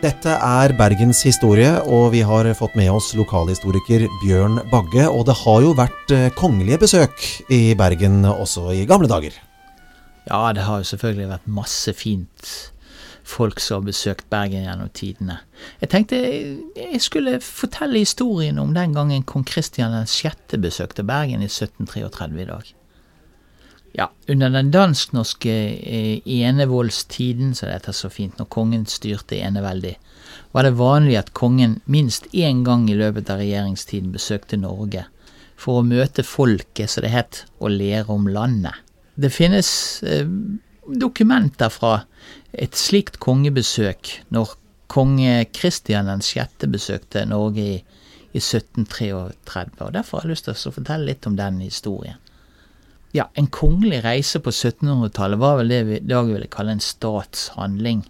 Dette er Bergens historie, og vi har fått med oss lokalhistoriker Bjørn Bagge. Og det har jo vært eh, kongelige besøk i Bergen også i gamle dager? Ja, det har jo selvfølgelig vært masse fint folk som har besøkt Bergen gjennom tidene. Jeg tenkte jeg skulle fortelle historien om den gangen kong Kristian 6. besøkte Bergen i 1733 i dag. Ja, under den dansk-norske eh, enevoldstiden, så det heter så fint, når kongen styrte eneveldig, var det vanlig at kongen minst én gang i løpet av regjeringstiden besøkte Norge for å møte folket, som det het, og lære om landet. Det finnes eh, dokumenter fra et slikt kongebesøk når konge Kristian 6. besøkte Norge i, i 1733, og derfor har jeg lyst til å fortelle litt om den historien. Ja, en kongelig reise på 1700-tallet var vel det vi i dag ville kalle en statshandling.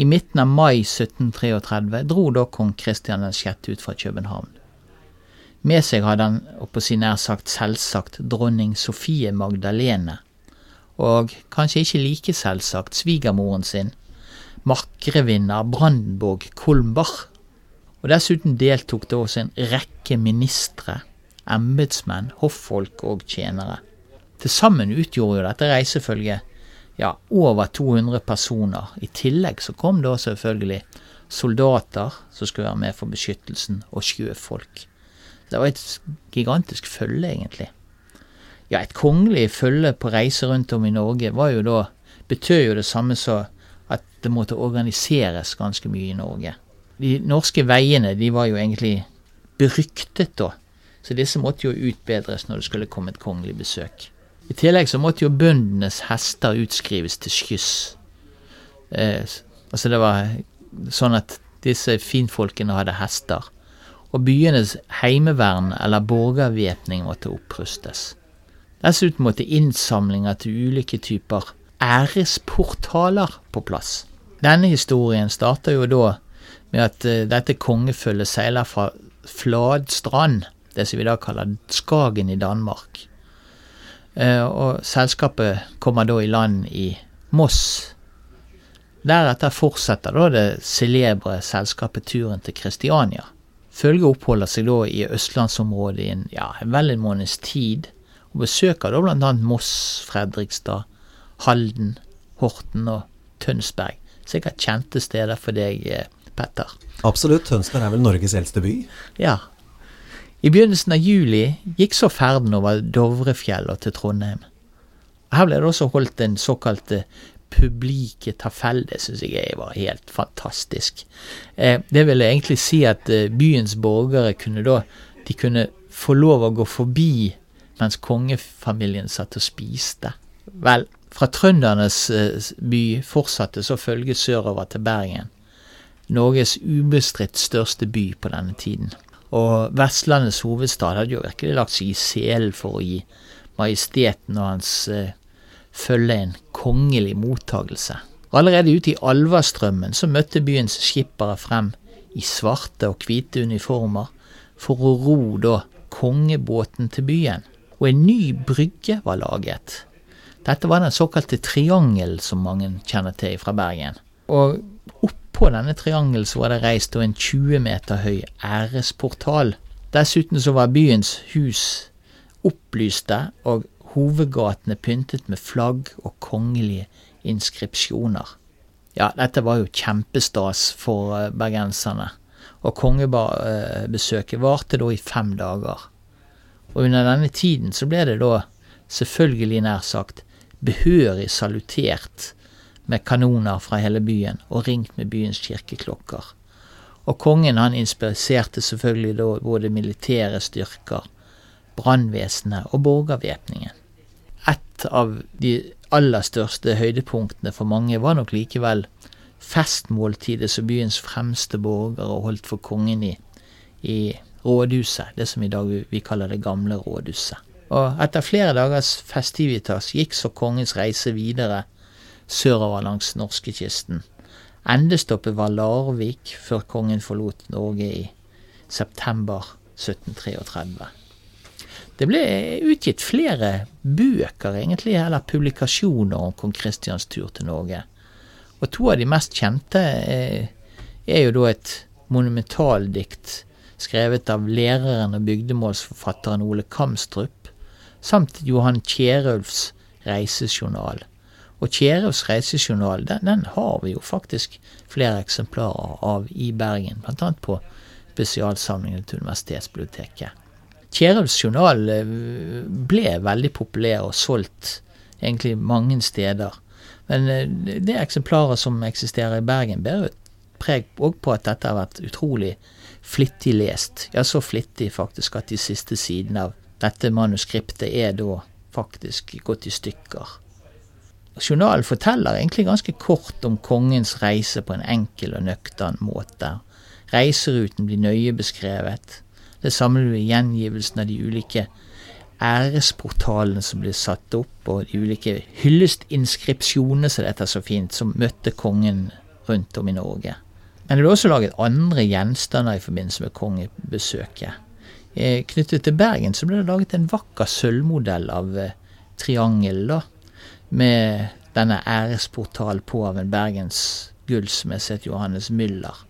I midten av mai 1733 dro da kong Kristian 6. ut fra København. Med seg hadde han, og på sin nær sagt selvsagt, dronning Sofie Magdalene, og kanskje ikke like selvsagt svigermoren sin, markrevinner Brandenburg Kulmbach. Og dessuten deltok det også en rekke ministre embetsmenn, hoffolk og tjenere. Til sammen utgjorde jo dette reisefølget ja, over 200 personer. I tillegg så kom da selvfølgelig soldater som skulle være med for beskyttelsen, og sjøfolk. Det var et gigantisk følge, egentlig. Ja, et kongelig følge på reise rundt om i Norge var jo da betød jo det samme som at det måtte organiseres ganske mye i Norge. De norske veiene de var jo egentlig beryktet da så disse måtte jo utbedres når det skulle komme et kongelig besøk. I tillegg så måtte jo bøndenes hester utskrives til skyss. Eh, altså det var sånn at disse finfolkene hadde hester. Og byenes heimevern eller borgervæpning måtte opprustes. Dessuten måtte innsamlinger til ulike typer æresportaler på plass. Denne historien starter jo da med at uh, dette kongefølget seiler fra Fladstrand det som vi da kaller Skagen i Danmark. Eh, og selskapet kommer da i land i Moss. Deretter fortsetter da det celebre selskapet turen til Kristiania. Følget oppholder seg da i østlandsområdet i en, ja, vel en måneds tid, og besøker da annet Moss, Fredrikstad, Halden, Horten og Tønsberg. Sikkert kjente steder for deg, eh, Petter. Absolutt. Tønsberg er vel Norges eldste by? Ja, i begynnelsen av juli gikk så ferden over Dovrefjell til Trondheim. Her ble det også holdt en såkalt eh, publike tafell. Det syns jeg var helt fantastisk. Eh, det vil egentlig si at eh, byens borgere kunne da de kunne få lov å gå forbi mens kongefamilien satt og spiste. Vel, fra trøndernes by fortsatte så følget sørover til Bergen. Norges ubestridt største by på denne tiden. Og Vestlandets hovedstad hadde jo virkelig lagt seg i selen for å gi majesteten og hans eh, følge en kongelig mottagelse. Allerede ute i Alvastrømmen så møtte byens skippere frem i svarte og hvite uniformer for å ro da kongebåten til byen. Og en ny brygge var laget. Dette var den såkalte triangel som mange kjenner til fra Bergen. Og opp på denne triangelen så var det reist en 20 meter høy æresportal. Dessuten så var byens hus opplyste og hovedgatene pyntet med flagg og kongelige inskripsjoner. Ja, dette var jo kjempestas for eh, bergenserne, og kongebesøket varte da i fem dager. Og under denne tiden så ble det da selvfølgelig nær sagt behørig salutert med kanoner fra hele byen og ringt med byens kirkeklokker. Og kongen han inspiserte selvfølgelig da både militære styrker, brannvesenet og borgervæpningen. Et av de aller største høydepunktene for mange var nok likevel festmåltidet som byens fremste borgere holdt for kongen i, i rådhuset, det som i dag vi kaller det gamle rådhuset. Og etter flere dagers festivitas gikk så kongens reise videre sørover langs norskekysten. Endestoppet var Larvik før kongen forlot Norge i september 1733. Det ble utgitt flere bøker, egentlig, eller publikasjoner om kong Kristians tur til Norge. Og to av de mest kjente er er jo da et monumentaldikt skrevet av læreren og bygdemålsforfatteren Ole Kamstrup, samt Johan Kjerulfs reisejournal. Og Kjerevs reisejournal den, den, har vi jo faktisk flere eksemplarer av i Bergen, bl.a. på spesialsamlingen til Universitetsbiblioteket. Kjerevs journal eh, ble veldig populær og solgt egentlig mange steder. Men eh, det eksemplaret som eksisterer i Bergen, bærer preg òg på at dette har vært utrolig flittig lest. Ja, så flittig faktisk at de siste sidene av dette manuskriptet er da faktisk gått i stykker. Journalen forteller egentlig ganske kort om kongens reise på en enkel og nøktern måte. Reiseruten blir nøye beskrevet. Det samme blir gjengivelsen av de ulike æresportalene som blir satt opp, og de ulike hyllestinskripsjonene, som dette er så fint, som møtte kongen rundt om i Norge. Men det ble også laget andre gjenstander i forbindelse med kongebesøket. Eh, knyttet til Bergen så ble det laget en vakker sølvmodell av eh, triangel, da, med denne æresportal på av en Bergens gullsmed Johannes Müller.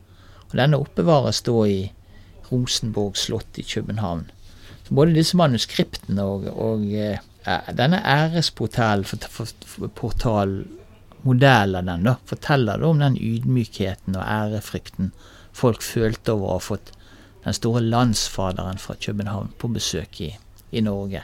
Og denne oppbevares da i Rosenborg slott i København. Så både disse manuskriptene og, og ja, denne æresportalmodellen av den da, forteller da om den ydmykheten og ærefrykten folk følte over å ha fått den store landsfaderen fra København på besøk i, i Norge.